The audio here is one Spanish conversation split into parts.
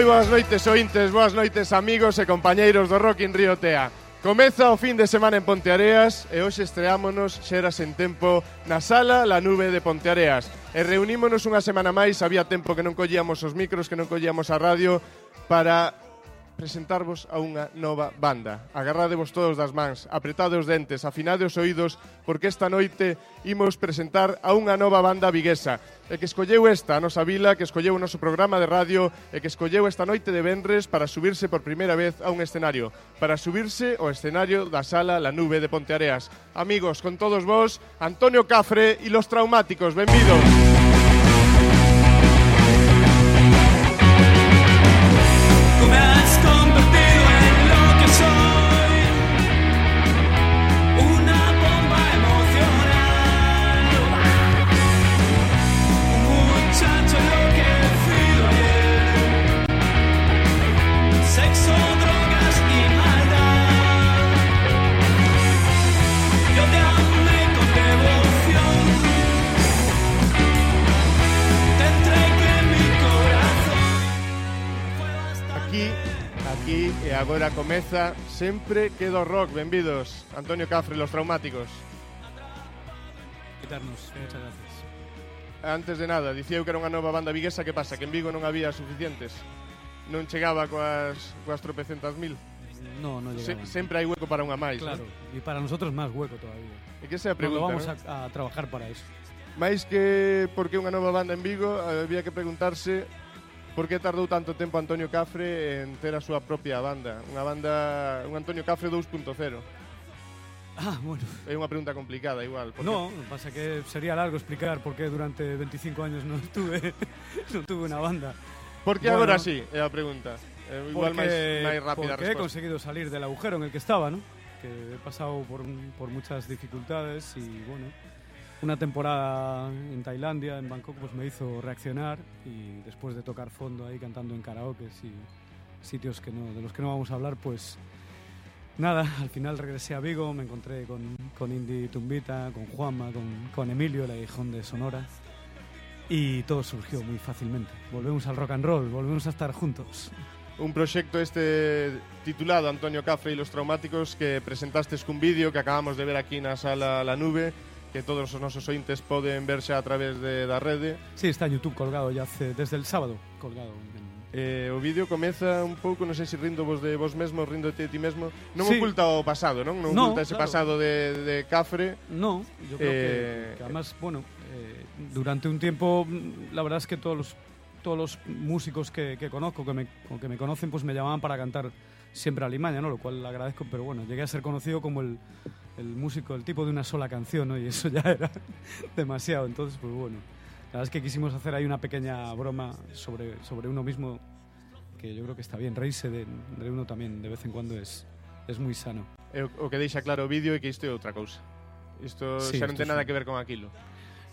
Moi boas noites, ointes, boas noites, amigos e compañeiros do Rock in Rio Tea. Comeza o fin de semana en Ponteareas e hoxe estreámonos xeras en tempo na sala La Nube de Ponteareas. E reunímonos unha semana máis, había tempo que non collíamos os micros, que non collíamos a radio para presentarvos a unha nova banda. Agarradevos todos das mans, apretade os dentes, afinade os oídos, porque esta noite imos presentar a unha nova banda viguesa, e que escolleu esta a nosa vila, que escolleu o noso programa de radio, e que escolleu esta noite de Benres para subirse por primeira vez a un escenario, para subirse ao escenario da Sala La Nube de Ponteareas. Amigos, con todos vos, Antonio Cafre e Los Traumáticos, benvidos. E agora comeza Sempre quedo rock, benvidos Antonio Cafre, los traumáticos quitarnos. Muchas gracias. Antes de nada, dicía eu que era unha nova banda viguesa Que pasa, que en Vigo non había suficientes Non chegaba coas, coas tropecentas mil No, no Se, llegaban. sempre hai hueco para unha máis Claro, ¿no? y para nosotros más hueco todavía. E que esa é a Cuando pregunta vamos ¿no? a, a trabajar para eso. Mais que porque unha nova banda en Vigo Había que preguntarse Por que tardou tanto tempo Antonio Cafre en ter a súa propia banda Unha banda, un Antonio Cafre 2.0 Ah, bueno. É unha pregunta complicada igual porque No, pasa que sería largo explicar por qué durante 25 años no tuve, no tuve una banda. Por que Bueno. agora sí? É a pregunta Eh, Igual máis, máis rápida a porque he resposta conseguido salir del agujero en el que estaba, ¿no? Que he pasado por, por muchas dificultades y bueno, una temporada en Tailandia, en Bangkok, pues me hizo reaccionar y después de tocar fondo ahí cantando en karaoke y sitios que no, de los que no vamos a hablar, pues nada, al final regresé a Vigo, me encontré con, con Indy Tumbita, con Juanma, con, con Emilio, el aguijón de Sonora. Y todo surgió muy fácilmente. Volvemos al rock and roll, volvemos a estar juntos. Un proxecto este titulado Antonio Cafre e los traumáticos que presentastes cun vídeo que acabamos de ver aquí na sala La Nube que todos os nosos ointes poden verse a través de, da rede. Sí, está en YouTube colgado ya hace, desde el sábado colgado. Eh, o vídeo comeza un pouco, non sei se rindo vos de vos mesmo, ríndote ti mesmo. Non sí. oculta o pasado, non? Non no, oculta ese claro. pasado de, de Cafre. No, yo creo eh, que, que además, bueno, eh, durante un tiempo, mm, la verdad es que todos los, todos los músicos que, que conozco, que me, que me conocen, pues me llamaban para cantar siempre a Limaña, ¿no? Lo cual agradezco, pero bueno, llegué a ser conocido como el, el músico, el tipo de una sola canción, ¿no? Y eso ya era demasiado, entonces, pues bueno. La verdad es que quisimos hacer ahí una pequeña broma sobre, sobre uno mismo que yo creo que está bien. Reírse de, de uno también de vez en cuando es, es muy sano. E o, o que deixa claro o vídeo é que isto é outra cousa. Isto Sí, xa non ten nada sí. que ver con aquilo.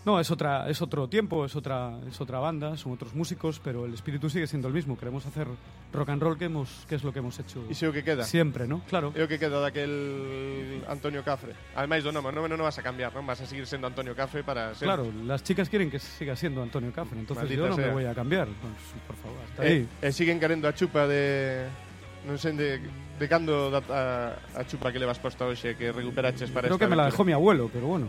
No, es otra, es otro tiempo, es otra, es otra banda, son otros músicos, pero el espíritu sigue siendo el mismo. Queremos hacer rock and roll que hemos, que es lo que hemos hecho Iso é o que queda. siempre, ¿no? Claro. É o que queda daquel Antonio Cafre. Ademais do nome, o nome non vas a cambiar, non? Vas a seguir sendo Antonio Cafre para ser... Claro, las chicas quieren que siga siendo Antonio Cafre, entonces Maldita yo no sea. me voy a cambiar. Pues, por favor, hasta E, ahí. e siguen querendo a chupa de... Non sei de, de cando da, a, a chupa que levas posta hoxe que recuperaches para Creo esta que me la dejó mi abuelo, pero bueno.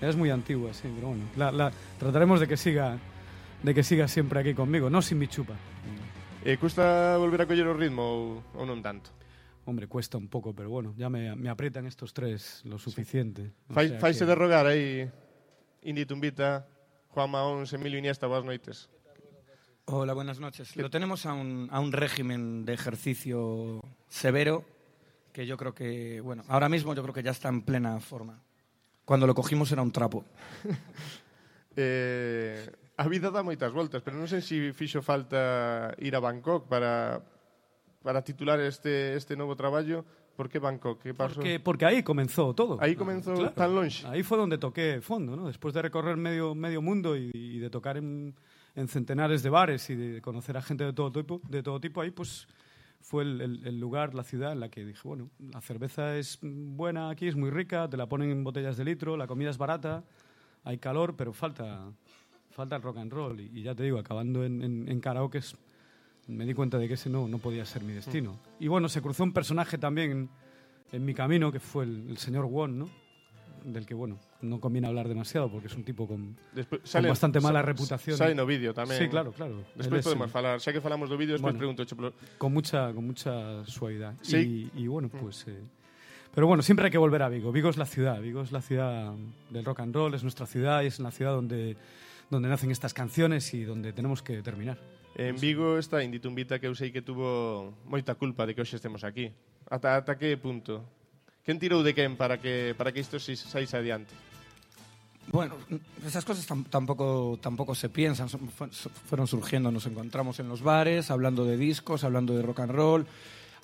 Es muy antigua, sí, pero bueno. La, la- trataremos de que siga de que siga siempre aquí conmigo, no sin mi chupa. E custa volver a coller o ritmo ou, ou non tanto? Hombre, cuesta un poco, pero bueno, ya me, me aprietan estos tres lo suficiente. O Fai, sea faise que- de rogar aí Indy Tumbita, Juan Maons, Emilio Iniesta, boas noites. Hola, buenas noches. Lo tenemos a un, a un régimen de ejercicio severo que yo creo que, bueno, ahora mismo yo creo que ya está en plena forma. Cuando lo cogimos era un trapo. eh, a vida dá moitas voltas, pero non sei se si fixo falta ir a Bangkok para, para titular este, este novo traballo. Por que Bangkok? Que pasó? Porque, porque aí comenzou todo. Aí comenzou claro, tan longe. Aí foi onde toqué fondo, ¿no? Despois de recorrer medio, medio mundo e, de tocar en, en centenares de bares e de conocer a gente de todo tipo, de todo tipo aí, pues, fue el, el- el lugar, la ciudad en la que dije, bueno, la cerveza es buena aquí, es muy rica, te la ponen en botellas de litro, la comida es barata, hay calor, pero falta, falta el rock and roll. Y, y ya te digo, acabando en, en, en karaoke me di cuenta de que ese no, no podía ser mi destino. Mm. Y bueno, se cruzó un personaje también en, en mi camino, que fue el, el señor Won, ¿no? Del que, bueno, no conviene hablar demasiado porque es un tipo con, Despois, con bastante mala sa- reputación. Sale no vídeo tamén. Sí, claro, claro. Despois podemos eh, falar, xa que falamos do vídeo, despois Bueno. pregunto polo... Con mucha, con mucha suavidad. Sí. Y, y bueno, pues... eh, pero bueno, siempre hay que volver a Vigo. Vigo es la ciudad, Vigo es la ciudad del rock and roll, es nuestra ciudad y es la ciudad donde, donde nacen estas canciones y donde tenemos que terminar. En Vigo está Indy Tumbita que eu sei que tuvo moita culpa de que hoxe estemos aquí. Ata, ata que punto? Quen tirou de quen para que para que isto se saíse adiante? Bueno, esas cosas tam- tampoco, tampoco se piensan, fueron surgiendo, nos encontramos en los bares, hablando de discos, hablando de rock and roll.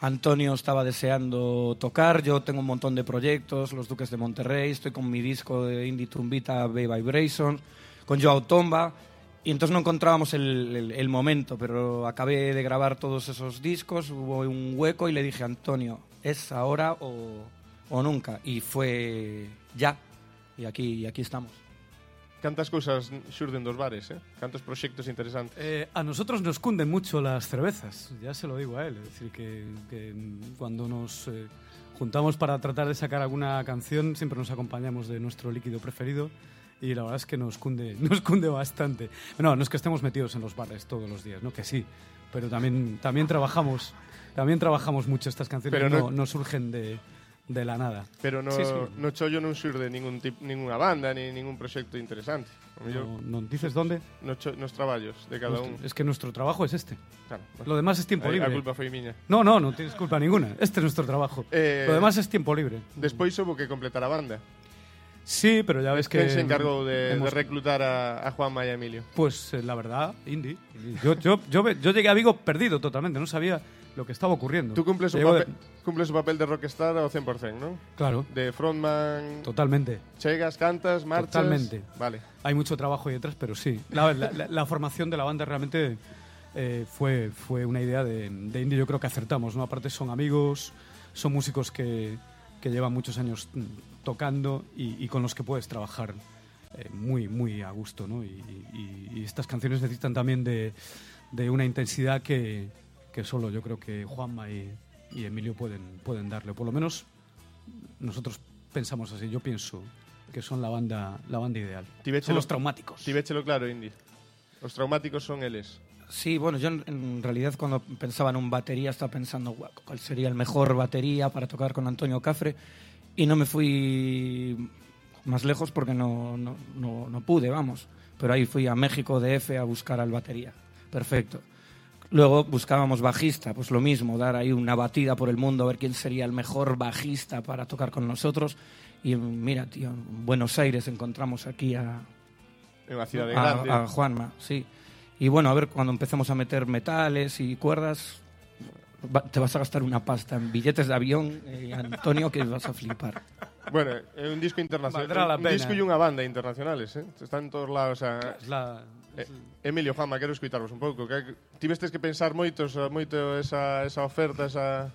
Antonio estaba deseando tocar, yo tengo un montón de proyectos, Los Duques de Monterrey, estoy con mi disco de Indie Tumbita Bay Vibration, con Joao Tomba, y entonces no encontrábamos el, el- el momento, pero acabé de grabar todos esos discos, hubo un hueco y le dije, Antonio, ¿es ahora o, o nunca? Y fue ya, y aquí, y aquí estamos. Cantas cousas xurden dos bares, eh? Cantos proxectos interesantes. Eh, a nosotros nos cunden mucho las cervezas, ya se lo digo a él. Es decir, que, que cuando nos eh, juntamos para tratar de sacar alguna canción, siempre nos acompañamos de nuestro líquido preferido y la verdad es que nos cunde, nos cunde bastante. No, no es que estemos metidos en los bares todos los días, no que sí, pero también, también trabajamos también trabajamos mucho estas canciones, Pero no, no- no surgen de, de la nada. Pero no, Sí, sí. no chollo non xurde ningún tip, ninguna banda, ni ningún proxecto interesante. No, no- ¿Dices dónde? no cho, nos traballos de cada un. Nuestro- es que nuestro trabajo es este. Claro. Lo demás es tiempo a, libre. a culpa foi miña. No, no, no tienes culpa ninguna. Este es nuestro trabajo. Eh, Lo demás es tiempo libre. Despois houve que completar a banda. Sí, pero ya ves que... Quen se encargou de, de hemos- reclutar a, a Juanma y a Emilio? Pues eh, la verdad, Indy. Yo, yo, yo, yo llegué a Vigo perdido totalmente, no sabía lo que estaba ocurriendo. Tú cumples un, Llego de- papel, cumples un papel de rockstar ao 100%, ¿no? Claro, De frontman, totalmente. chegas, cantas, marchas... Totalmente. Vale. Hay mucho trabajo ahí detrás, pero sí. La, la- la- la formación de la banda realmente eh, fue, fue una idea de, de yo creo que acertamos, ¿no? Aparte son amigos, son músicos que, que llevan muchos años mm, tocando y, y con los que puedes trabajar eh, muy, muy a gusto, ¿no? Y, y- y estas canciones necesitan también de, de una intensidad que, que solo yo creo que Juanma y, y Emilio pueden, pueden darle. Por lo menos nosotros pensamos así, yo pienso que son la banda, la banda ideal. Son los traumáticos. Tivéchelo claro, Indy. Os traumáticos son eles. Sí, bueno, yo en, en realidad cuando pensaba en un batería estaba pensando "Guau, cuál sería el mejor batería para tocar con Antonio Cafre y no me fui más lejos porque no, no, no, no pude, vamos. Pero ahí fui a México DF a buscar al batería. Perfecto. Luego buscábamos bajista, pues lo mismo, dar ahí una batida por el mundo a ver quién sería el mejor bajista para tocar con nosotros. Y mira, tío, en Buenos Aires encontramos aquí a, É unha cidade a, grande. a Juanma, sí. Y bueno, a ver, cuando empecemos a meter metales y cuerdas, va- te vas a gastar una pasta en billetes de avión, eh, Antonio, que vas a flipar. Bueno, un disco internacional. La un disco e unha banda internacionales, eh? Están en todos lados, o sea, Es la, Eh, Emilio Fama, quero escuitarvos un pouco. Que tivestes que pensar moito, moito esa, esa oferta, esa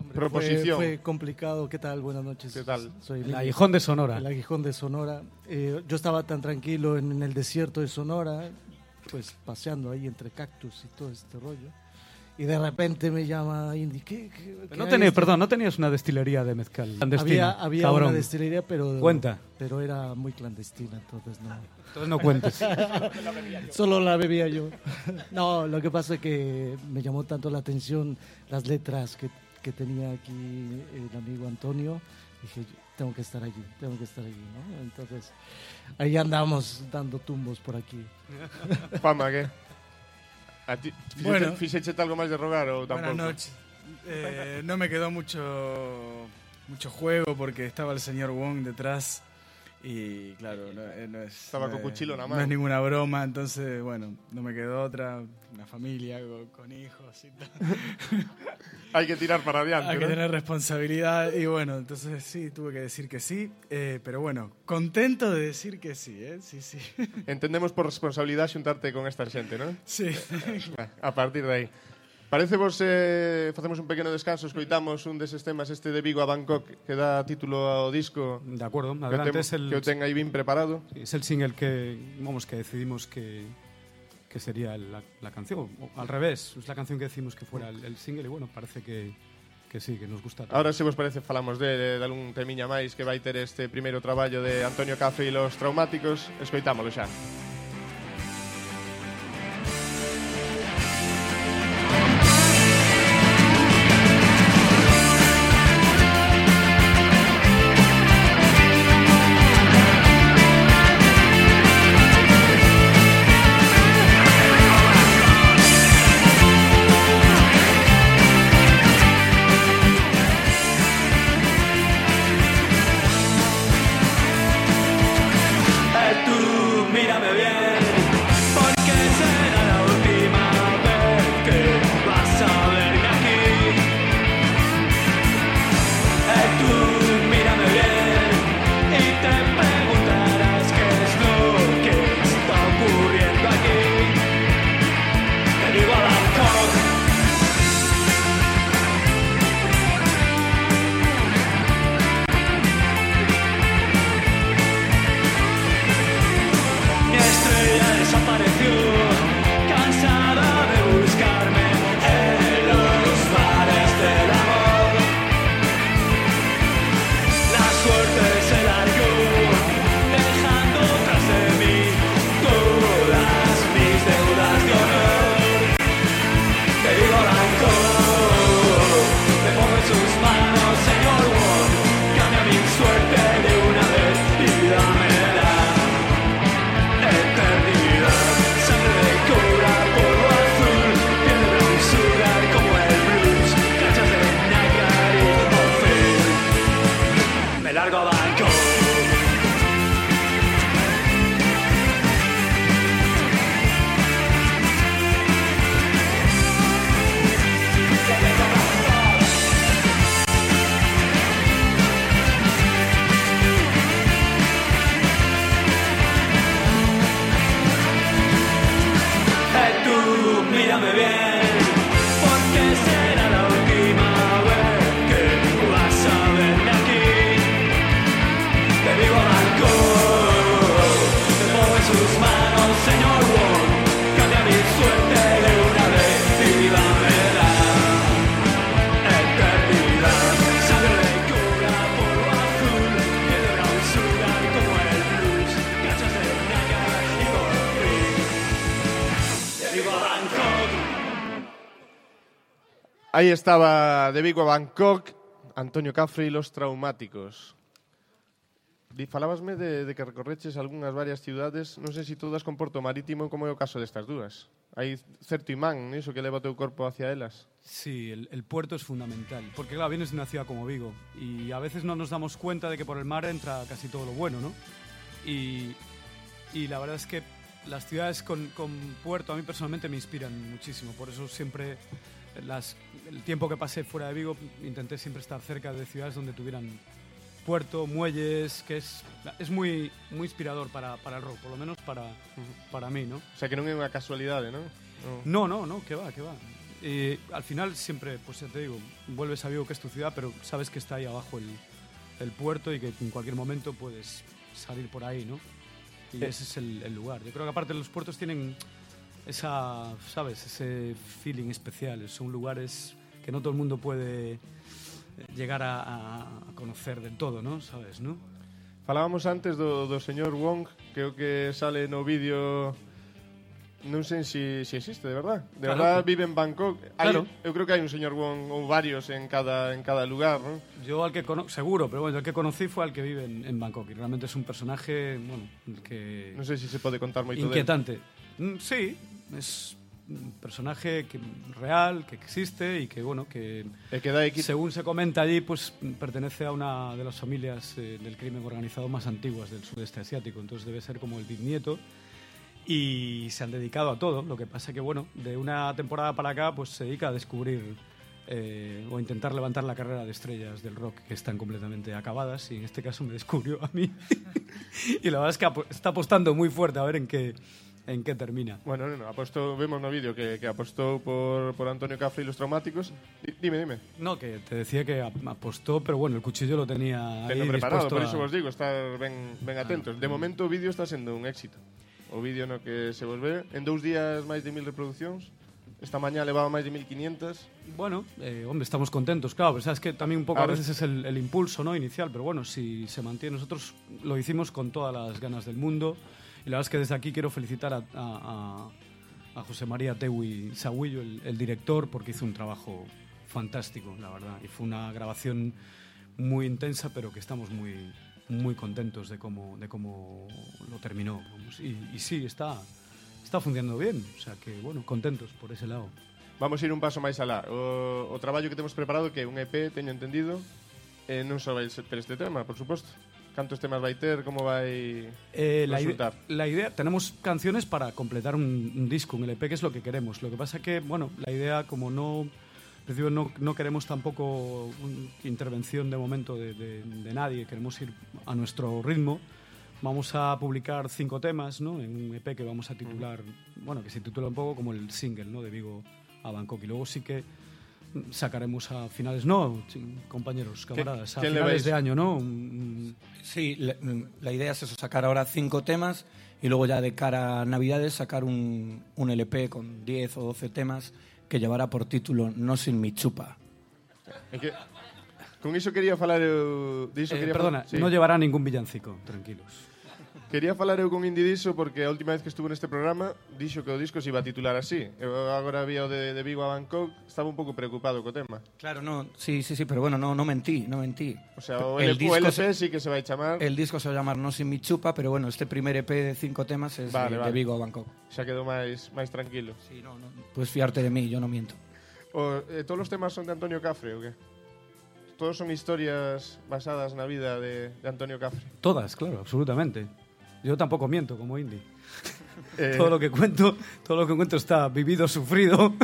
Hombre, proposición. Fue, fue complicado. ¿Qué tal? Buenas noches. ¿Qué tal? Soy el aguijón de Sonora. el aguijón de Sonora. Eh, yo estaba tan tranquilo en, en el desierto de Sonora, pues paseando ahí entre cactus y todo este rollo. Y de repente me llama Indy. ¿Qué, qué- qué No tenías, este- perdón, no tenías una destilería de mezcal Había, clandestina. había cabrón. una destilería, pero, Cuenta. pero era muy clandestina, entonces no. Entonces no cuentes. Solo la bebía yo. No, lo que pasa es que me llamó tanto la atención las letras que, que tenía aquí el amigo Antonio. Dije, tengo que estar allí, tengo que estar allí, ¿no? Entonces, ahí andamos dando tumbos por aquí. Fama, que? A ti, Bueno. fixeche algo máis de rogar ou tampouco? Buenas noches. Eh, no me quedó mucho, mucho juego porque estaba el señor Wong detrás y claro, no, eh, no es, Estaba no con cuchillo en la No es ninguna broma, entonces bueno, no me quedó otra, una familia con, con hijos y tal. Hai que tirar para adiante, Hay que ¿no? tener responsabilidad y bueno, entonces sí, tuve que decir que sí, eh, pero bueno, contento de decir que sí, ¿eh? Sí, sí. Entendemos por responsabilidade xuntarte con esta xente, non? sí. A partir de aí. Parece vos eh, facemos un pequeno descanso, escoitamos un deses temas este de Vigo a Bangkok que dá título ao disco. De acordo, adelante que o, el, que o ten aí bien preparado. Es el single que vamos que decidimos que que sería la, la canción, o, al revés, es la canción que decimos que fuera el, el single y bueno, parece que que sí, que nos gusta. Todo. Ahora, se vos parece, falamos de, de, de algún temiña máis que vai ter este primeiro traballo de Antonio Café e los Traumáticos. Escoitámoslo xa. Escoitámoslo xa. Aí estaba de Vigo a Bangkok, Antonio Cafre e los traumáticos. Di, falábasme de, de que recorreches algunhas varias ciudades, non sei se todas con Porto Marítimo, como é o caso destas dúas. Hai certo imán niso que leva o teu corpo hacia elas. Sí, el, puerto es fundamental, porque claro, vienes de una ciudad como Vigo y a veces no nos damos cuenta de que por el mar entra casi todo lo bueno, ¿no? Y, y la verdad es que las ciudades con, con puerto a mí personalmente me inspiran muchísimo. Por eso siempre, las, el tiempo que pasé fuera de Vigo, intenté siempre estar cerca de ciudades donde tuvieran puerto, muelles, que es, es muy, muy inspirador para, para el rock, por lo menos para, para mí, ¿no? O sea, que non é unha casualidade, non? No. No, no, no, que va, que va. Eh, al final siempre, pues ya te digo, vuelves a Vigo que es tu ciudad, pero sabes que está ahí abajo el, el puerto y que en cualquier momento puedes salir por ahí, ¿no? Y Eh. ese es el, el lugar. Yo creo que aparte los puertos tienen esa, ¿sabes? Ese feeling especial. Son lugares que no todo el mundo puede eh, llegar a, a conocer del todo, ¿no? ¿Sabes, no? Falábamos antes do, do señor Wong, creo que sale no vídeo Non sei se si, si existe, de verdad. De claro, verdad vive en Bangkok. Hai, claro. Eu creo que hai un señor Wong ou varios en cada en cada lugar, ¿no? Yo al que cono seguro, pero bueno, el que conocí fue al que vive en, en Bangkok y realmente es un personaje, bueno, que Non sei sé si se pode contar moito Inquietante. De él. Mm, sí, es un personaje que, real, que existe y que, bueno, que según se comenta allí, pues pertenece a una de las familias eh, del crimen organizado más antiguas del sudeste asiático. Entonces debe ser como el bisnieto y se han dedicado a todo. Lo que pasa que, bueno, de una temporada para acá, pues se dedica a descubrir eh, o intentar levantar la carrera de estrellas del rock que están completamente acabadas y en este caso me descubrió a mí. y la verdad es que está apostando muy fuerte a ver en qué, en qué termina. Bueno, no, no, apostou, vemos no vídeo que, que apostou por, por Antonio Cafre y los traumáticos. Di- Dime, dime. No, que te decía que ap- apostó, pero bueno, el cuchillo lo tenía ahí preparado, por a- iso vos digo, estar ben, ben atentos. De momento o vídeo está sendo un éxito. O vídeo no que se vos ve, en dous días máis de mil reproduccións. Esta mañá levaba máis de 1500. Bueno, eh, hombre, estamos contentos, claro, pero sabes que también un poco a Ahora- veces es el, el impulso ¿no? inicial, pero bueno, si se mantiene, nosotros lo hicimos con todas las ganas del mundo y la verdad es que desde aquí quiero felicitar a, a- a- José María Tewi Sahuillo, el, el director, porque hizo un trabajo fantástico, la verdad, y fue una grabación muy intensa, pero que estamos muy muy contentos de cómo de cómo lo terminó y, y sí está está funcionando bien o sea que bueno contentos por ese lado Vamos a ir un paso máis alá. O, o traballo que temos preparado que un EP, teño entendido, e non só vai ser este tema, por suposto. Cantos temas vai ter, como vai Eh, ide- resultar? la idea, tenemos canciones para completar un, un disco, un LP, que es lo que queremos. Lo que pasa que, bueno, la idea, como no, no, no queremos tampoco un- intervención de momento de, de- de nadie, queremos ir a nuestro ritmo. Vamos a publicar cinco temas, ¿no? En un EP que vamos a titular, bueno, que se titula un poco como el single, ¿no? De Vigo a Bangkok. Y luego sí que sacaremos a finales, no, compañeros, camaradas, a quién le finales de año, ¿no? Un- Sí, la, la idea es eso, sacar ahora cinco temas y luego ya de cara a Navidades sacar un, un LP con 10 o 12 temas que llevará por título No sin mi chupa. É que con iso quería diso Eh, quería perdona, sí. no llevará ningún villancico, tranquilos. Quería falar eu con Indy diso porque a última vez que estuve neste programa dixo que o disco se iba a titular así. Eu agora vi o de, de Vigo a Bangkok, estaba un pouco preocupado co tema. Claro, no, sí, sí, sí, pero bueno, no, no mentí, no mentí. O sea, o, El el, disco LP sí que se vai chamar, El disco se va a llamar No sin mi chupa, pero bueno, este primer EP de cinco temas es Vale, de, vale. de Vigo a Bangkok. xa quedou máis máis tranquilo. Sí, no, no. Puedes fiarte de mí, yo no miento. O, eh, todos os temas son de Antonio Cafre, o que? Todos son historias basadas na vida de, de Antonio Cafre. Todas, claro, absolutamente. Yo tampoco miento como Indy. Eh, Todo lo que cuento, todo lo que cuento está vivido, sufrido.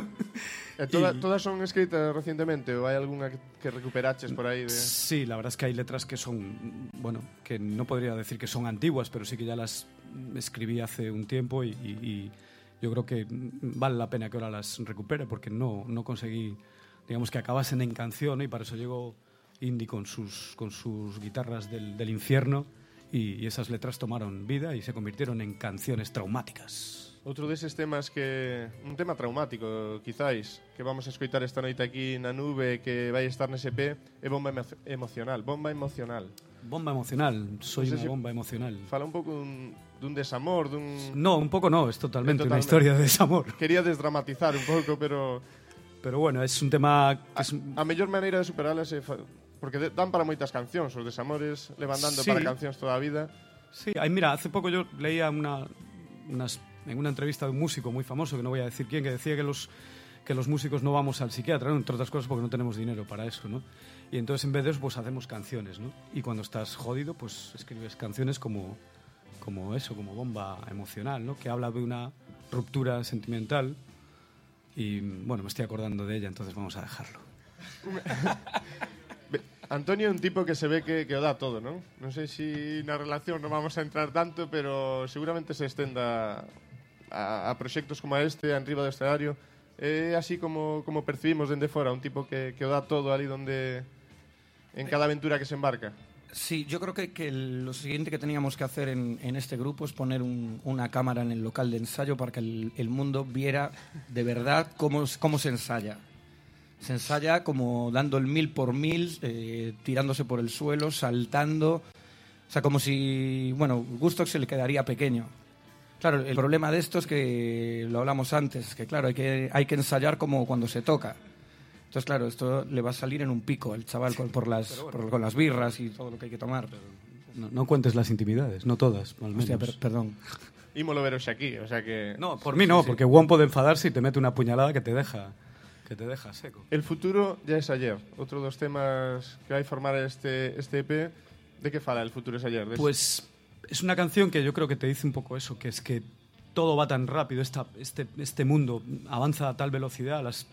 eh, toda, y- Todas son escritas recientemente ou hai algunha que, recuperaches por aí de... Sí, la verdad es que hay letras que son, bueno, que no podría decir que son antiguas, pero sí que ya las escribí hace un tiempo y, y- y yo creo que vale la pena que ahora las recupere porque no, no conseguí, digamos, que acabasen en canción y para eso llegó Indy con sus, con sus guitarras del, del infierno y, y esas letras tomaron vida y se convirtieron en canciones traumáticas. Outro deses temas que... Un tema traumático, quizáis, que vamos a escoitar esta noite aquí na nube que vai estar nese P, é bomba emo emocional. Bomba emocional. Bomba emocional, soy No sé una si- bomba emocional. Fala un pouco dun, dun desamor, dun... No, un poco no, es totalmente, una Totalmente. historia de desamor. Quería desdramatizar un pouco, pero Pero bueno, es un tema que a, es, a mellor maneira de superalas é... Porque de- dan para moitas cancións, os desamores levan dando Sí. para cancións toda a vida. Sí, ay, mira, hace poco yo leía una, unas- en una entrevista de un músico muy famoso, que no voy a decir quién, que decía que los, que los músicos no vamos al psiquiatra, ¿no? entre otras cosas porque no tenemos dinero para eso, ¿no? Y entonces en vez de eso, pues hacemos canciones, ¿no? Y cuando estás jodido, pues escribes canciones como, como eso, como bomba emocional, ¿no? Que habla de una ruptura sentimental y bueno, me estoy acordando de ella, entonces vamos a dejarlo. Antonio un tipo que se ve que, que dá todo, non? Non sei se na relación non vamos a entrar tanto, pero seguramente se estenda a, a proxectos como este, enriba do escenario. Así como, como percibimos dende fora, un tipo que, que o dá todo ali donde en cada aventura que se embarca. Sí, yo creo que, que lo siguiente que teníamos que hacer en, en este grupo es poner un- una cámara en el local de ensayo para que el, el mundo viera de verdad cómo, cómo se ensaya. Se ensaya como dando el mil por mil, eh, tirándose por el suelo, saltando. O sea, como si, bueno, Gusto se le quedaría pequeño. Claro, el problema de esto es que lo hablamos antes, que claro, hay que, hay que ensayar como cuando se toca. Entonces, claro, esto le va a salir en un pico al chaval con, por las, por- con las birras y todo lo que hay que tomar. No, no cuentes las intimidades, no todas, al menos. Hostia, per- perdón. Ímolo ver hoxe aquí, o sea que... No, por mí no, porque Juan puede enfadarse y te mete una puñalada que te deja, que te deja seco. El futuro ya es ayer. Outro dos temas que vai formar este, este EP. De que fala el futuro es ayer? Pues es una canción que yo creo que te dice un poco eso, que es que todo va tan rápido, esta, este, este mundo avanza a tal velocidad, las,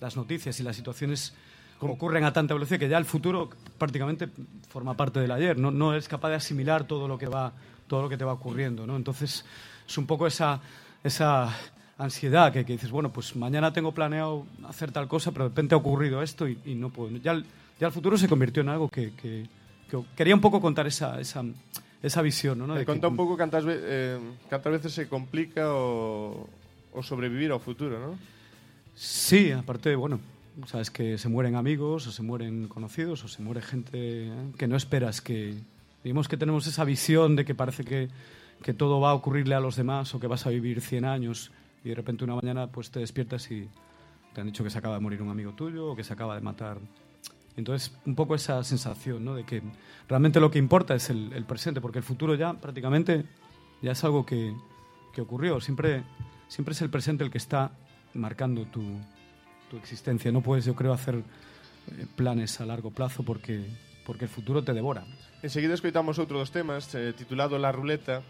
las noticias y las situaciones ocurren a tanta velocidad que ya el futuro prácticamente forma parte del ayer, no, no eres capaz de asimilar todo lo que va todo lo que te va ocurriendo, ¿no? Entonces es un poco esa, esa ansiedad que, que dices, bueno, pues mañana tengo planeado hacer tal cosa, pero de repente ha ocurrido esto y, y no puedo. Ya el, ya el futuro se convirtió en algo que, que- que quería un poco contar esa, esa, esa visión, ¿no? De conta un pouco cantas, ve eh, veces se complica o, o sobrevivir ao futuro, ¿no? Sí, aparte, bueno, sabes que se mueren amigos, o se mueren conocidos, o se muere gente ¿eh? que no esperas que... Digamos que tenemos esa visión de que parece que, que todo va a ocurrirle a los demás o que vas a vivir 100 años y de repente una mañana pues te despiertas y te han dicho que se acaba de morir un amigo tuyo o que se acaba de matar. Entonces, un poco esa sensación, ¿no? De que realmente lo que importa es el, el presente, porque el futuro ya prácticamente ya es algo que, que ocurrió. Siempre, siempre es el presente el que está marcando tu, tu existencia. No puedes, yo creo, hacer eh, planes a largo plazo porque, porque el futuro te devora. Enseguida escoitamos outro dos temas eh, titulado La Ruleta.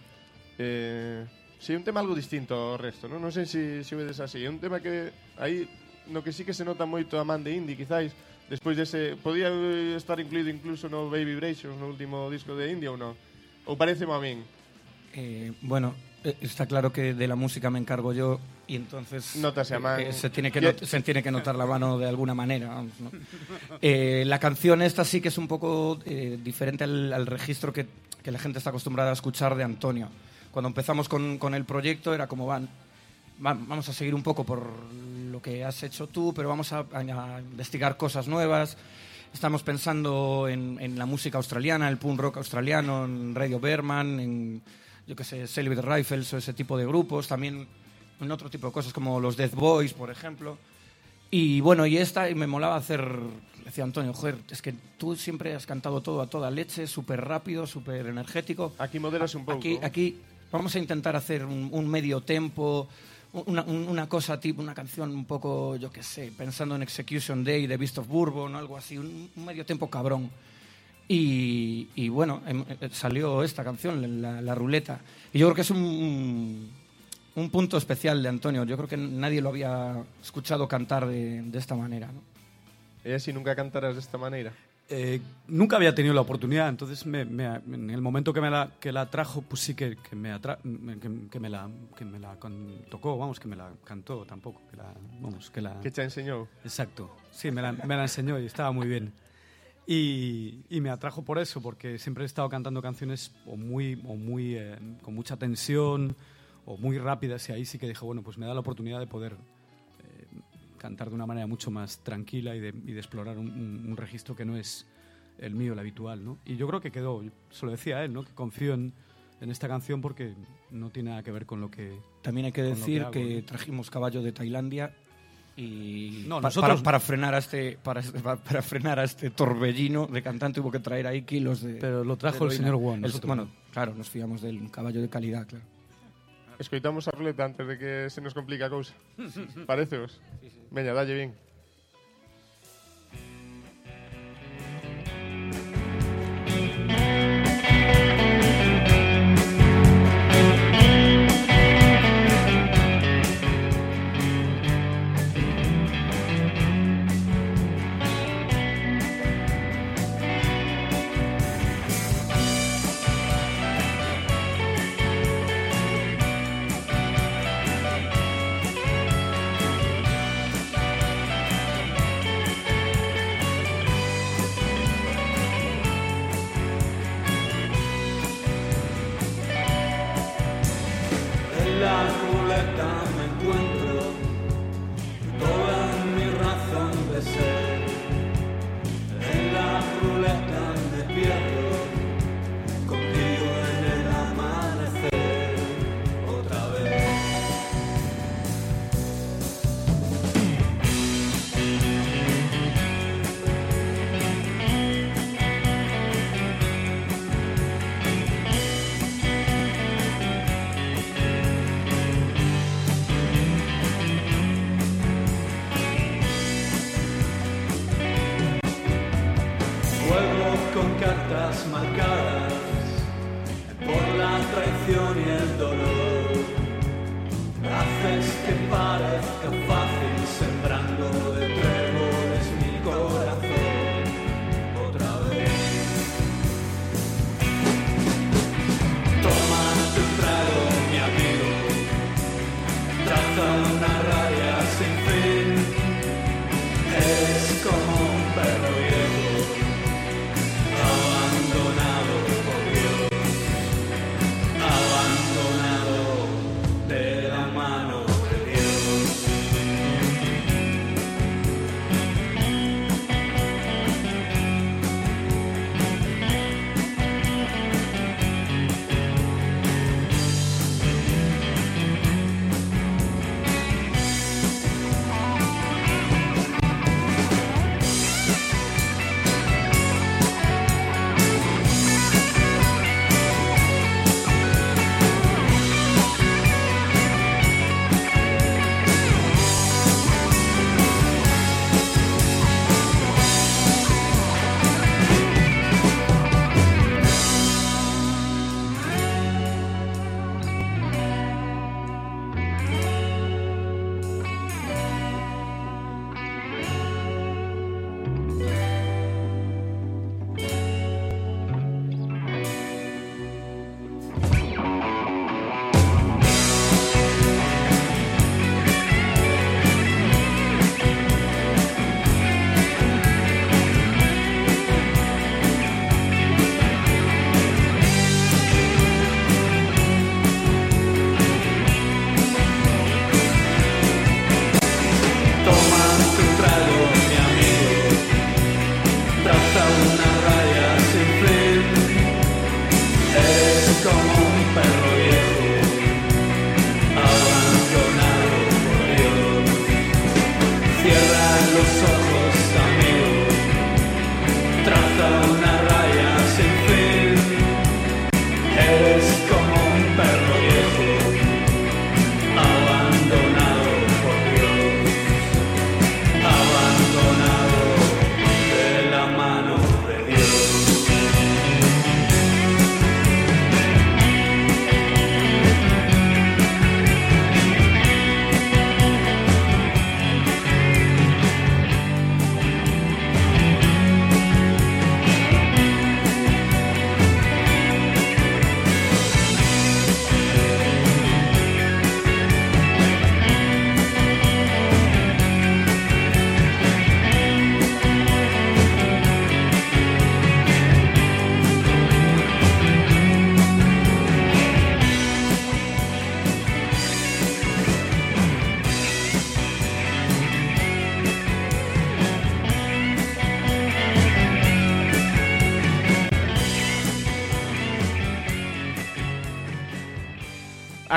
Eh, si un tema algo distinto ao resto, non? Non sei se, se vedes así. É un tema que aí no que sí que se nota moito a man de indie, quizáis, despois dese... Podía eh, estar incluído incluso no Baby Vibrations, no último disco de India ou non? Ou parece a min? Eh, bueno, eh, está claro que de la música me encargo yo y entonces Notase a man. eh, se, tiene que ¿Qué- not- se tiene que notar la mano de alguna manera. vamos, ¿no? Eh, la canción esta sí que es un poco eh, diferente al, al registro que, que la gente está acostumbrada a escuchar de Antonio. Cuando empezamos con, con el proyecto era como van, va- vamos a seguir un poco por lo que has hecho tú, pero vamos a, a investigar cosas nuevas. Estamos pensando en, en la música australiana, el punk rock australiano, en Radio Berman, en, yo qué sé, Celibate Rifles o ese tipo de grupos. También en otro tipo de cosas como los Death Boys, por ejemplo. Y bueno, y esta, y me molaba hacer, decía Antonio, joder, es que tú siempre has cantado todo a toda leche, súper rápido, súper energético. Aquí moderas un pouco. Aquí, aquí vamos a intentar hacer un, un medio tempo, una, un- una cosa tipo, una canción un poco, yo qué sé, pensando en Execution Day de Beast of Bourbon, algo así, un, medio tempo cabrón. Y, y bueno, em- eh, salió esta canción, la, ruleta. Y yo creo que es un, un punto especial de Antonio. Yo creo que nadie lo había escuchado cantar de, de esta manera. ¿no? E así nunca cantarás desta maneira. Eh, nunca había tenido la oportunidad, entonces me- me- en el momento que me la, que la trajo, pues sí que, que me, atra- que, que me la, que me la tocó, vamos, que me la cantó tampoco, que la, vamos, que la... Que te enseñou. Exacto, sí, me la, me la enseñó y estaba muy bien. Y, y me atrajo por eso, porque siempre he estado cantando canciones o muy, o muy eh, con mucha tensión o muy rápidas y ahí sí que dije, bueno, pues me da la oportunidad de poder cantar de una manera mucho más tranquila y de, y de explorar un, un- un registro que no es el mío, el habitual, ¿no? Y yo creo que quedó, se lo decía a él, ¿no? Que confío en, en esta canción porque no tiene nada que ver con lo que... También hay que decir que hago, que, ¿no? trajimos caballo de Tailandia y No, pa- nosotros- para, para frenar a este para, para frenar a este torbellino de cantante hubo que traer ahí kilos de Pero lo trajo el señor Wong, bueno, no. claro, nos fiamos del caballo de calidad, claro. Escoitamos a ruleta antes de que se nos complique a cousa. Pareceos? Sí, sí. Veña, dalle bien.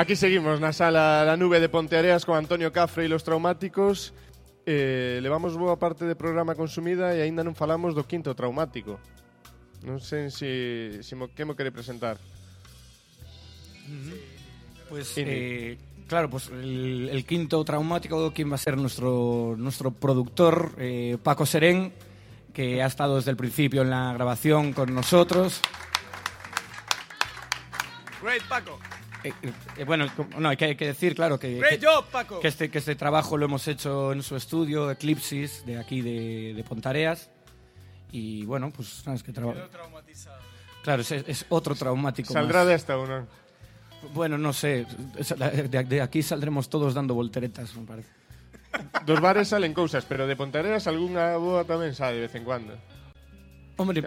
Aquí seguimos na sala La Nube de Ponteareas con Antonio Cafre e los traumáticos. Eh, levamos boa parte de programa consumida e aínda non falamos do quinto traumático. Non sei se, se mo, que mo quere presentar. Pues, eh, claro, pues el, el quinto traumático, quien va a ser nuestro, nuestro productor, eh, Paco Serén, que ha estado desde el principio en la grabación con nosotros. Great, Paco. Eh, eh, bueno, no, hay que, hay que decir, claro, que, Great que, job, Paco. que este, que este trabajo lo hemos hecho en su estudio, Eclipsis, de aquí de, de Pontareas. Y bueno, pues sabes que trabajo. Claro, es, es otro traumático. Saldrá más. desta ou non? Bueno, no sé. De, de aquí saldremos todos dando volteretas, me parece. Dos bares salen cousas, pero de Ponteareas algunha boa tamén sale de vez en cuando. Hombre,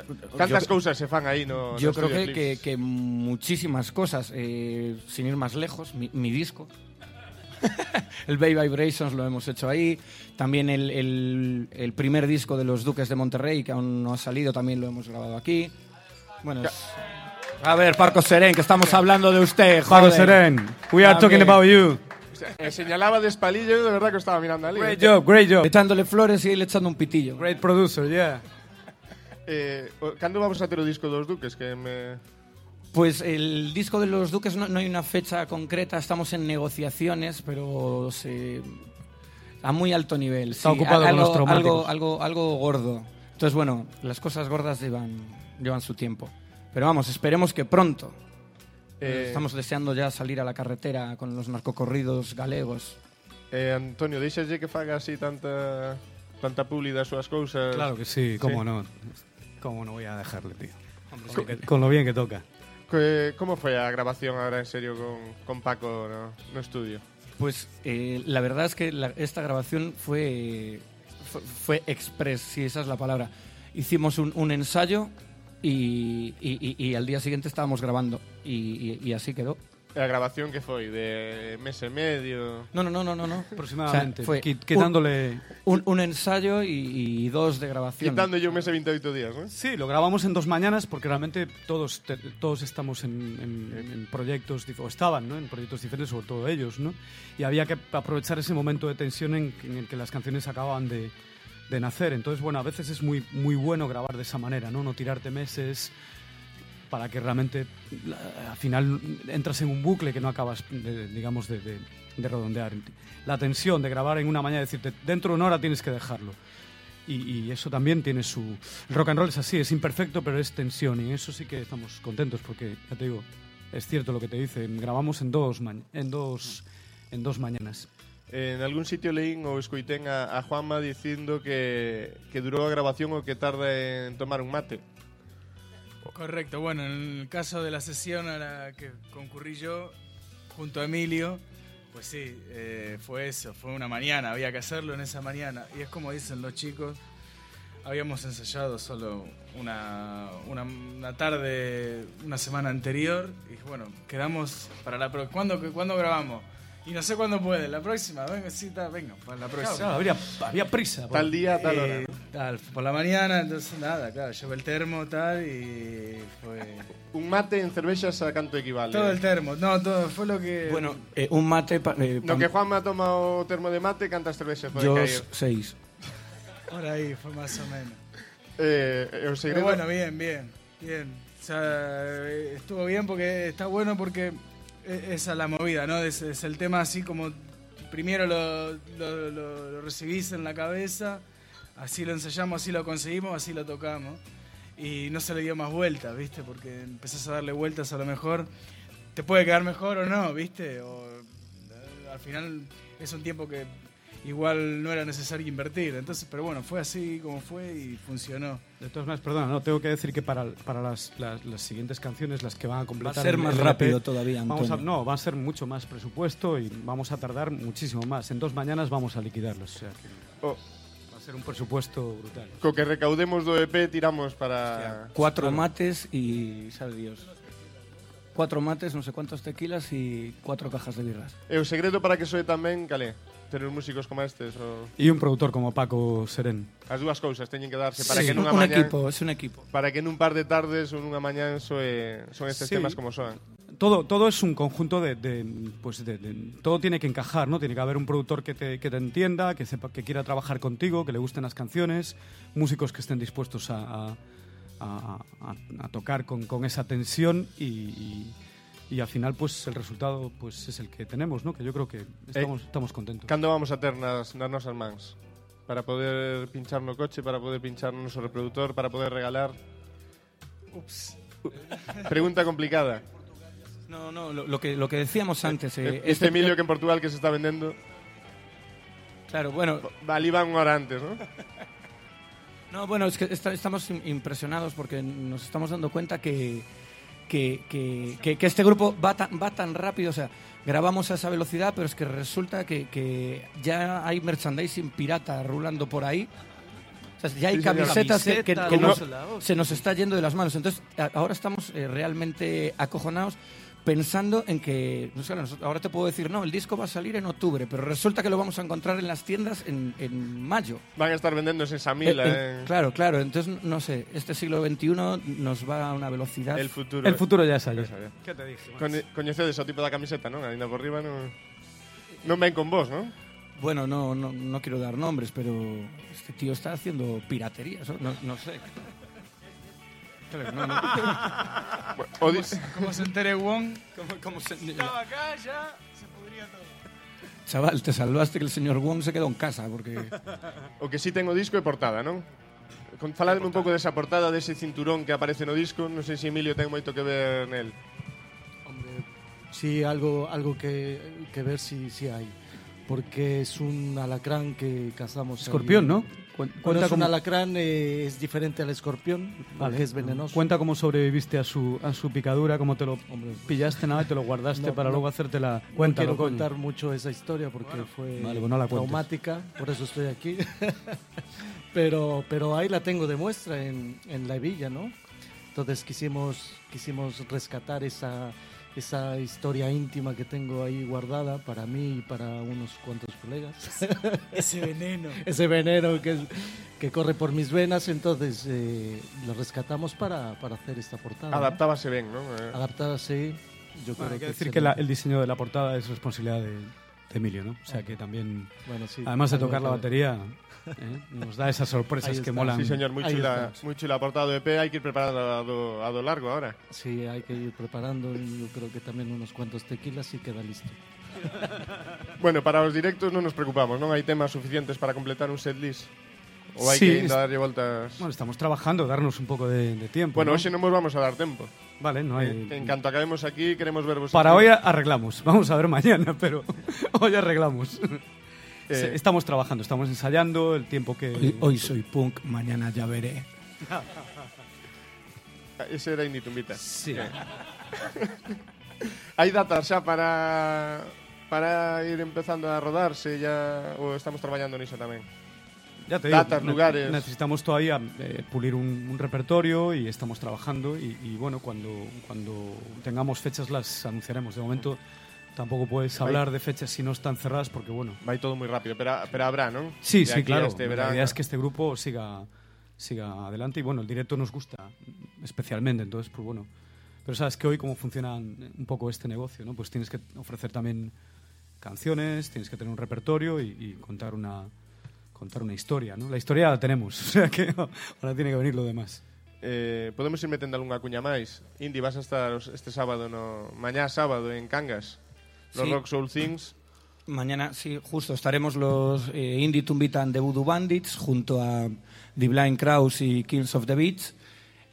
cousas se fan aí no Yo no creo que, que, que muchísimas cosas, eh, sin ir más lejos, mi, mi disco. el Bay Vibrations lo hemos hecho ahí. También el, el- el primer disco de los Duques de Monterrey, que aún no ha salido, también lo hemos grabado aquí. Bueno, es- A ver, Parco Serén, que estamos hablando de usted, joder. Seren, we are talking about you. Eh, señalaba de espalillo y de verdad que estaba mirando ali. Great job, great job. Echándole flores y él echando un pitillo. Great producer, yeah. Eh, cando vamos a ter o disco dos Duques que me Pues el disco de los Duques no, no hay una fecha concreta, estamos en negociaciones, pero se, a muy alto nivel. Está sí, ocupado con algo, los algo, algo, algo gordo. Entonces, bueno, las cosas gordas llevan, llevan su tiempo. Pero vamos, esperemos que pronto. Eh, Estamos deseando ya salir a la carretera con los narcocorridos galegos. eh, Antonio, deixalle que faga así tanta tanta publi das súas cousas. Claro que sí, cómo Sí. no. ¿Cómo no voy a dejarle, tío? Con lo, que- con lo bien que toca. Que, como foi a grabación ahora en serio con, con Paco no, no estudio? Pues eh, la verdad es que la- esta grabación fue, fue, fue express, si esa es la palabra. Hicimos un, un ensayo y, y- y- y al día siguiente estábamos grabando y, y- y así quedó. A grabación que foi de mes e medio. No, no, no, no, no. no. Aproximadamente. O sea, fue Qui- quitándole. un, un ensayo y, y dos de grabación. Quitándolle un mes e 28 días, ¿no? Sí, lo grabamos en dos mañanas porque realmente todos, te- todos estamos en, en- en proyectos, dif- o estaban ¿no? en proyectos diferentes, sobre todo ellos, ¿no? Y había que aprovechar ese momento de tensión en, en el que las canciones acababan de, de nacer. Entonces, bueno, a veces es muy, muy bueno grabar de esa manera, ¿no? No tirarte meses para que realmente al final entras en un bucle que no acabas, de- digamos, de, de- de redondear. La tensión de grabar en una mañana y decirte, dentro de una hora tienes que dejarlo. Y, eso también tiene su... El rock and roll es así, es imperfecto, pero es tensión. Y en eso sí que estamos contentos porque, ya te digo, es cierto lo que te dice. Grabamos en dos, en dos, en dos mañanas. En algún sitio leín ou escoitén a, Juanma dicindo que, que durou a grabación o que tarda en tomar un mate. Correcto, bueno, en el caso de la sesión a la que concurrí yo, junto a Emilio, pues sí, eh, fue eso, fue una mañana, había que hacerlo en esa mañana. Y es como dicen los chicos, habíamos ensayado solo una, una, tarde, una semana anterior, y bueno, quedamos para la próxima. ¿Cuándo, ¿Cuándo grabamos? Y no sé cuándo puede, la próxima, venga, sí, está, venga, para la próxima. Claro, había, había prisa. por- Tal día, tal hora. Eh, tal, por la mañana, entonces nada, claro, llevé el termo tal y fue Un mate en cervexas a canto equivale? todo el termo, no, todo fue lo que Bueno, eh, un mate... pa- eh, pa- que Juanma toma o termo de mate, cantas cervexas pode yo seis. por ahí fue más o menos. Eh, eh, Pero bueno, bien, bien, bien. O sea, estuvo bien porque está bueno porque esa es la movida, ¿no? Es, el tema así como primero lo recibís en la cabeza, así lo ensayamos, así lo conseguimos, así lo tocamos. Y no se le dio más vueltas, ¿viste? Porque empezás a darle vueltas a lo mejor. Te puede quedar mejor o no, ¿viste? O eh, al final es un tiempo que igual no era necesario invertir. Entonces, pero bueno, fue así como fue y funcionó. De todas maneras, perdona, no, tengo que decir que para, para las, las, las siguientes canciones, las que van a Va a completar... ser más el rápido todavía, Vamos a, no, va a ser mucho más presupuesto y vamos a tardar muchísimo más. En dos mañanas vamos a liquidarlos. O sea que Oh, va a ser un presupuesto brutal. co que recaudemos do EP tiramos para... Cuatro mates y... sabe Dios. Cuatro mates, no sé cuántos tequilas y cuatro cajas de birras. E o segredo para que soe tamén, calé? Ter uns músicos como estes o... Y un productor como Paco Serén. As dúas cousas teñen que darse para Sí, que un, nunha un mañá... equipo, es un equipo. Para que nun par de tardes ou nunha mañá soe, son estes Sí. temas como soan. Todo, todo es un conjunto de, de, pues de, de- todo tiene que encajar, ¿no? Tiene que haber un productor que te, que te entienda, que sepa, que quiera trabajar contigo, que le gusten las canciones, músicos que estén dispuestos a, a- a- a- a tocar con, con esa tensión y, y- y al final pues el resultado pues es el que tenemos, ¿no? Que yo creo que estamos, estamos contentos. Cando vamos a ter nas, nas nosas mans? Para poder pinchar no coche, para poder pinchar no noso reproductor, para poder regalar... Ups. Pregunta complicada. No, no, lo, lo que, lo que decíamos antes. eh, Este Emilio que en Portugal que se está vendendo... Claro, bueno, Ali van unha hora antes, ¿no? No, bueno, es que esta- estamos im- impresionados porque nos estamos dando cuenta que, que, que- que- que este grupo va tan, va tan rápido, o sea, grabamos a esa velocidad, pero es que resulta que, que ya hay merchandising pirata rulando por ahí. O sea, ya hay camisetas que, que- que no nos- se nos está yendo de las manos. Entonces, a- ahora estamos eh, realmente acojonados pensando en que, no sé, nosotros- ahora te puedo decir, no, el disco va a salir en octubre, pero resulta que lo vamos a encontrar en las tiendas en, en mayo. Van a estar vendéndose en Samila, Eh, eh, eh, claro, claro, entonces, no sé, este siglo XXI nos va a una velocidad... el futuro. El futuro ya. Esa, ya. ¿Qué te dije? Coñecedes o tipo da camiseta, non? Ainda por riba non... Non ven con vos, non? Bueno, no, no, no quiero dar nombres, pero este tío está haciendo piratería, eso, no, no sé. Claro, no, no. O di... Como se entere Wong, ¿Cómo- cómo se- estaba acá ya, se pudría todo. Chaval, te salvaste que el señor Wong se quedó en casa, porque... o que sí ten o disco e portada, non? Con, faladme un pouco desa portada, dese cinturón que aparece no disco, non sei se Emilio ten moito que ver nel. Hombre, sí, algo, algo que, que ver si sí, hay. Porque es un alacrán que cazamos. ahí. Escorpión, ¿no? Cuen- Bueno, Cuenta es un cómo, alacrán, eh, es diferente al escorpión, Vale. porque es venenoso. cuenta cómo sobreviviste a su, a su picadura, cómo te lo Hombre, pillaste nada y te lo guardaste No, para no. luego hacerte la no cuenta. quiero contar mucho esa historia porque fue Vale, pues no la traumática, por eso estoy aquí. pero, pero ahí la tengo de muestra en, en la hebilla, ¿no? Entonces quisimos, quisimos rescatar esa, esa historia íntima que tengo ahí guardada para mí y para unos cuantos colegas. Ese veneno. ese veneno que, que corre por mis venas, entonces eh, lo rescatamos para, para hacer esta portada. ¿no? Adaptábase ben, non? Eh, Adaptada, sí. Yo Bueno, creo hay que decir se que la- el diseño de la portada es responsabilidad de, de Emilio, ¿no? O sea que también, Bueno, sí, además de tocar la que- batería, ¿eh? nos da esas sorpresas que molan. Sí, señor, Ahí chula, moi chula a portada do EP, hai que ir preparando a do, a do largo ahora. Sí, hay que ir preparando y yo creo que también unos cuantos tequilas y queda listo. Bueno, para os directos non nos preocupamos, non hai temas suficientes para completar un setlist. Ou hai Sí, que es- ainda darlle voltas... Bueno, estamos trabajando, darnos un poco de, de tiempo. Bueno, ¿no? hoxe non vos vamos a dar tempo. Vale, no hay... Que en canto acabemos aquí, queremos vervos Para aquí. hoy arreglamos. Vamos a ver mañana, pero hoy arreglamos. Eh, Estamos trabajando, estamos ensayando el tiempo que... Hoy, hoy soy punk, mañana ya veré. Ese era Inditumbita. Sí. Hai datas xa para para ir empezando a rodarse ya ou estamos traballando niso tamén. Ya te Datas, lugares. Necesitamos todavía eh, pulir un, un repertorio y estamos trabajando y, y bueno, cuando, cuando tengamos fechas las anunciaremos. De momento tampoco puedes hablar de fechas si no están cerradas porque bueno... Vai todo moi rápido, pero, pero habrá, non? Sí, De sí, claro. Este la idea es que este grupo siga, siga adelante y bueno, el directo nos gusta especialmente, entonces pues bueno. Pero sabes que hoy cómo funciona un poco este negocio, ¿no? Pues tienes que ofrecer también canciones, tienes que tener un repertorio y, y contar una contar una historia, ¿no? La historia la tenemos, o sea que ahora tiene que venir lo demás. Eh, podemos ir metendo algunha cuña máis. Indy, vas a estar este sábado no mañá sábado en Cangas. Los Sí. Rock Soul Things. Mañana, sí, justo estaremos los eh, Indie Tumbitan de Voodoo Bandits junto a The Blind Kraus y Kills of the Beats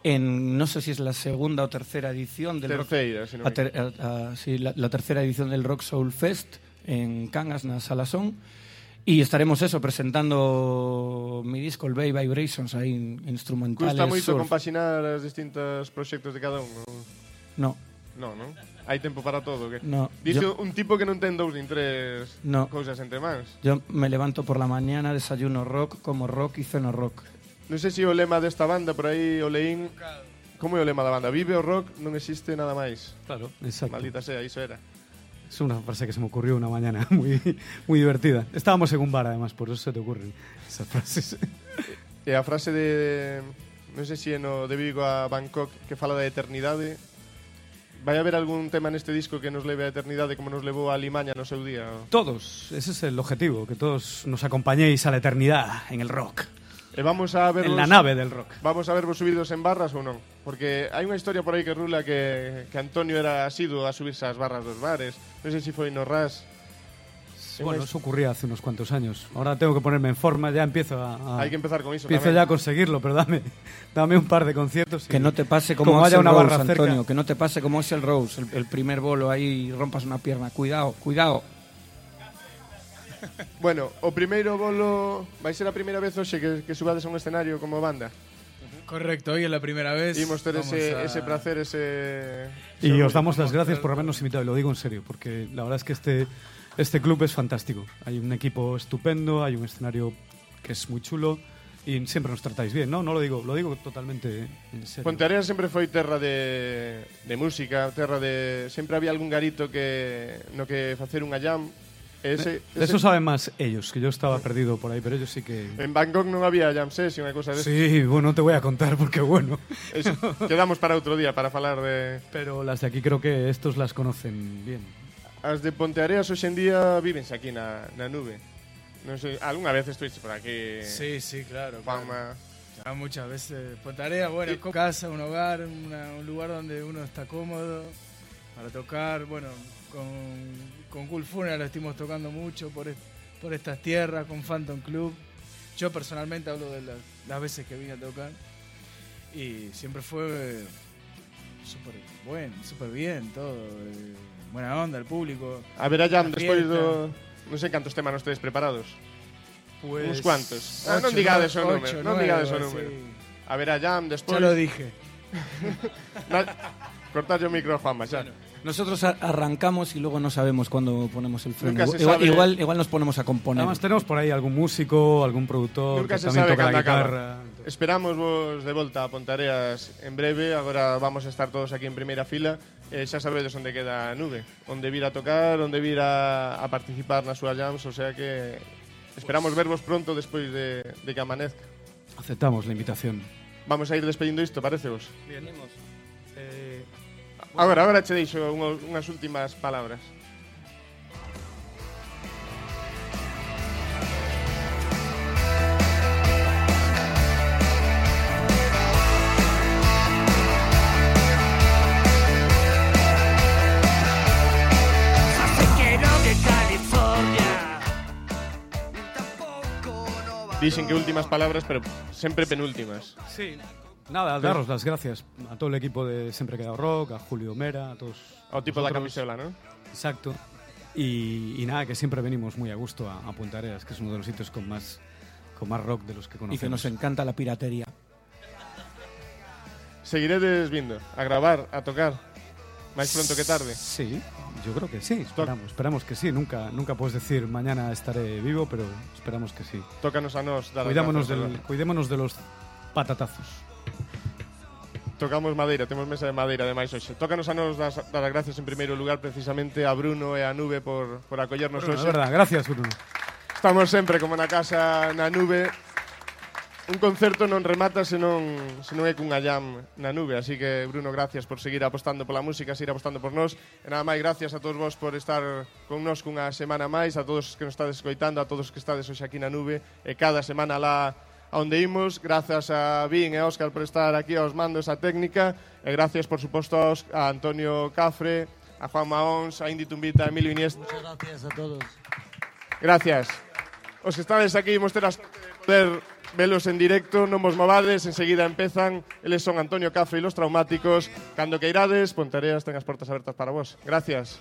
en, no sé si es la segunda o tercera edición del Rock- si non a ter- a- a- sí, la, la tercera edición del Rock Soul Fest en Cangas, na Salasón. Y estaremos eso, presentando mi disco, el Bay Vibrations, ahí in- instrumentales. Custa moito surf. compaxinar os distintos proxectos de cada un. Non? No, Non, non? Hai tempo para todo, que? No. Dice yo... un tipo que non ten dous nin tres no. cousas entre mans. Yo me levanto por la mañana, desayuno rock, como rock y ceno rock. Non sei sé si se o lema desta banda por aí o leín... Como é o lema da banda? Vive o rock, non existe nada máis. Claro, exacto. Maldita sea, iso era. Es una frase que se me ocurrió una mañana muy, muy divertida. Estábamos en un bar, además, por eso se te ocurren esas frases. E a frase de... Non sei sé si se no de Vigo a Bangkok que fala da eternidade Vai haber algún tema neste disco que nos leve a eternidade como nos levou a Limaña no seu día? Todos, ese es el objetivo, que todos nos acompañéis a la eternidad en el rock. E vamos a ver en la nave del rock. Vamos a vervos subidos en barras ou non? Porque hai unha historia por aí que rula que, que Antonio era asiduo a subirse ás barras dos bares. Non sei se foi no Ras, Bueno, eso ocurría hace unos cuantos años. Ahora tengo que ponerme en forma, ya empiezo a, a- Hai que empezar con iso empiezo tamén. ya a conseguirlo, pero dame, dame un par de conciertos. y- Que no te pase como, Como haya una Rose, barra cerca. Antonio, que no te pase como es el Rose, el, el primer bolo ahí y rompas una pierna. Cuidado, cuidado. Bueno, o primeiro bolo vai ser a primeira vez hoxe que, que subades a un escenario como banda. Correcto, hoy es la primera vez. Imos ter ese, a- ese placer, ese... Y os damos las gracias por habernos invitado, y lo digo en serio, porque la verdad es que este, este club es fantástico. Hay un equipo estupendo, hay un escenario que es muy chulo Y siempre nos tratáis bien, ¿no? No lo digo, lo digo totalmente en serio. Ponteareas sempre foi terra de, de música, terra de... Sempre había algún garito que no que facer unha jam. Ese, De eso saben más ellos, que yo estaba perdido por ahí, pero ellos sí que... En Bangkok non había jam session, unha cosa de Sí, bueno, no te voy a contar porque bueno. Eso, quedamos para outro día para falar de... Pero las de aquí creo que estos las conocen bien. As de Ponteareas hoxe en día vivense aquí na, na nube. Non sei, algunha vez estuviste por aquí, Sí, sí, claro. claro. Juanma. Ya muchas veces. Tarea, bueno, Y- casa, un hogar, una- un lugar donde uno está cómodo para tocar. Bueno, con, con Cool Funeral estuvimos tocando mucho por, est- por estas tierras, con Phantom Club. Yo personalmente hablo de las, las veces que vine a tocar. Y siempre fue eh, súper bueno, súper bien todo. eh, buena onda, el público. A ver La despois do... Non sei cantos temas nos tedes preparados. Pues, Uns cuantos. Ah, non ocho, digades o nueve, número, ocho, non digades o algo número. así. A ver a jam despois... Ya lo dije. Na... Cortad o micro, Juanma, xa. Nosotros a- arrancamos y luego no sabemos cuándo ponemos el freno. Igual, sabe. igual, igual nos ponemos a componer. Además tenemos por ahí algún músico, algún productor Nunca que se también sabe toca la guitarra. Esperamos vos de volta a Pontareas en breve Agora vamos a estar todos aquí en primeira fila eh, xa sabedes onde queda a nube, onde vir a tocar, onde vir a, a participar na súa jams, o sea que esperamos vervos pronto despois de, de que amanezca. Aceptamos la invitación. Vamos a ir despedindo isto, parece vos? Bien, imos. Eh, bueno. Agora, agora che deixo unhas últimas palabras. Dixen que últimas palabras, pero sempre penúltimas Sí. Nada, daros las gracias a todo el equipo de Siempre Queda Rock, a Julio Mera, a todos. Ao tipo da vosotros. camisola, non? Exacto. Y, y nada, que siempre venimos muy a gusto a, a Punta Arenas, que es uno de los sitios con más, con más rock de los que y conocemos. que nos encanta la piratería. Seguiredes vindo a gravar, a tocar máis pronto que tarde Sí, yo creo que sí. Esperamos, esperamos que sí. Nunca, nunca puedes decir mañana estaré vivo, pero esperamos que sí. Tócanos a nos dar grazas, del, cuidémonos de los patatazos. Tocamos madeira, temos mesa de madeira ademais hoxe. Tócanos a nos das, dar as gracias en primeiro lugar precisamente a Bruno e a Nube por, por acollernos Bruno, hoxe. verdad, gracias, Bruno. Estamos sempre como na casa na Nube. un concerto non remata se non, se non é cunha jam na nube. Así que, Bruno, gracias por seguir apostando pola música, seguir apostando por nós. E nada máis, gracias a todos vos por estar con nós cunha semana máis, a todos que nos estades escoitando, a todos que estades hoxe aquí na nube. E cada semana lá onde imos. Grazas a Vin e a Óscar por estar aquí aos mandos a técnica. E gracias, por suposto, a Antonio Cafre, a Juan Mahons, a Indy Tumbita, a Emilio Iniesta. Muchas gracias a todos. Gracias. Os que estades aquí, imos ter as poder velos en directo, non vos movades, enseguida empezan, eles son Antonio Cafre e los Traumáticos, cando que irades, Pontereas ten as portas abertas para vos. Gracias.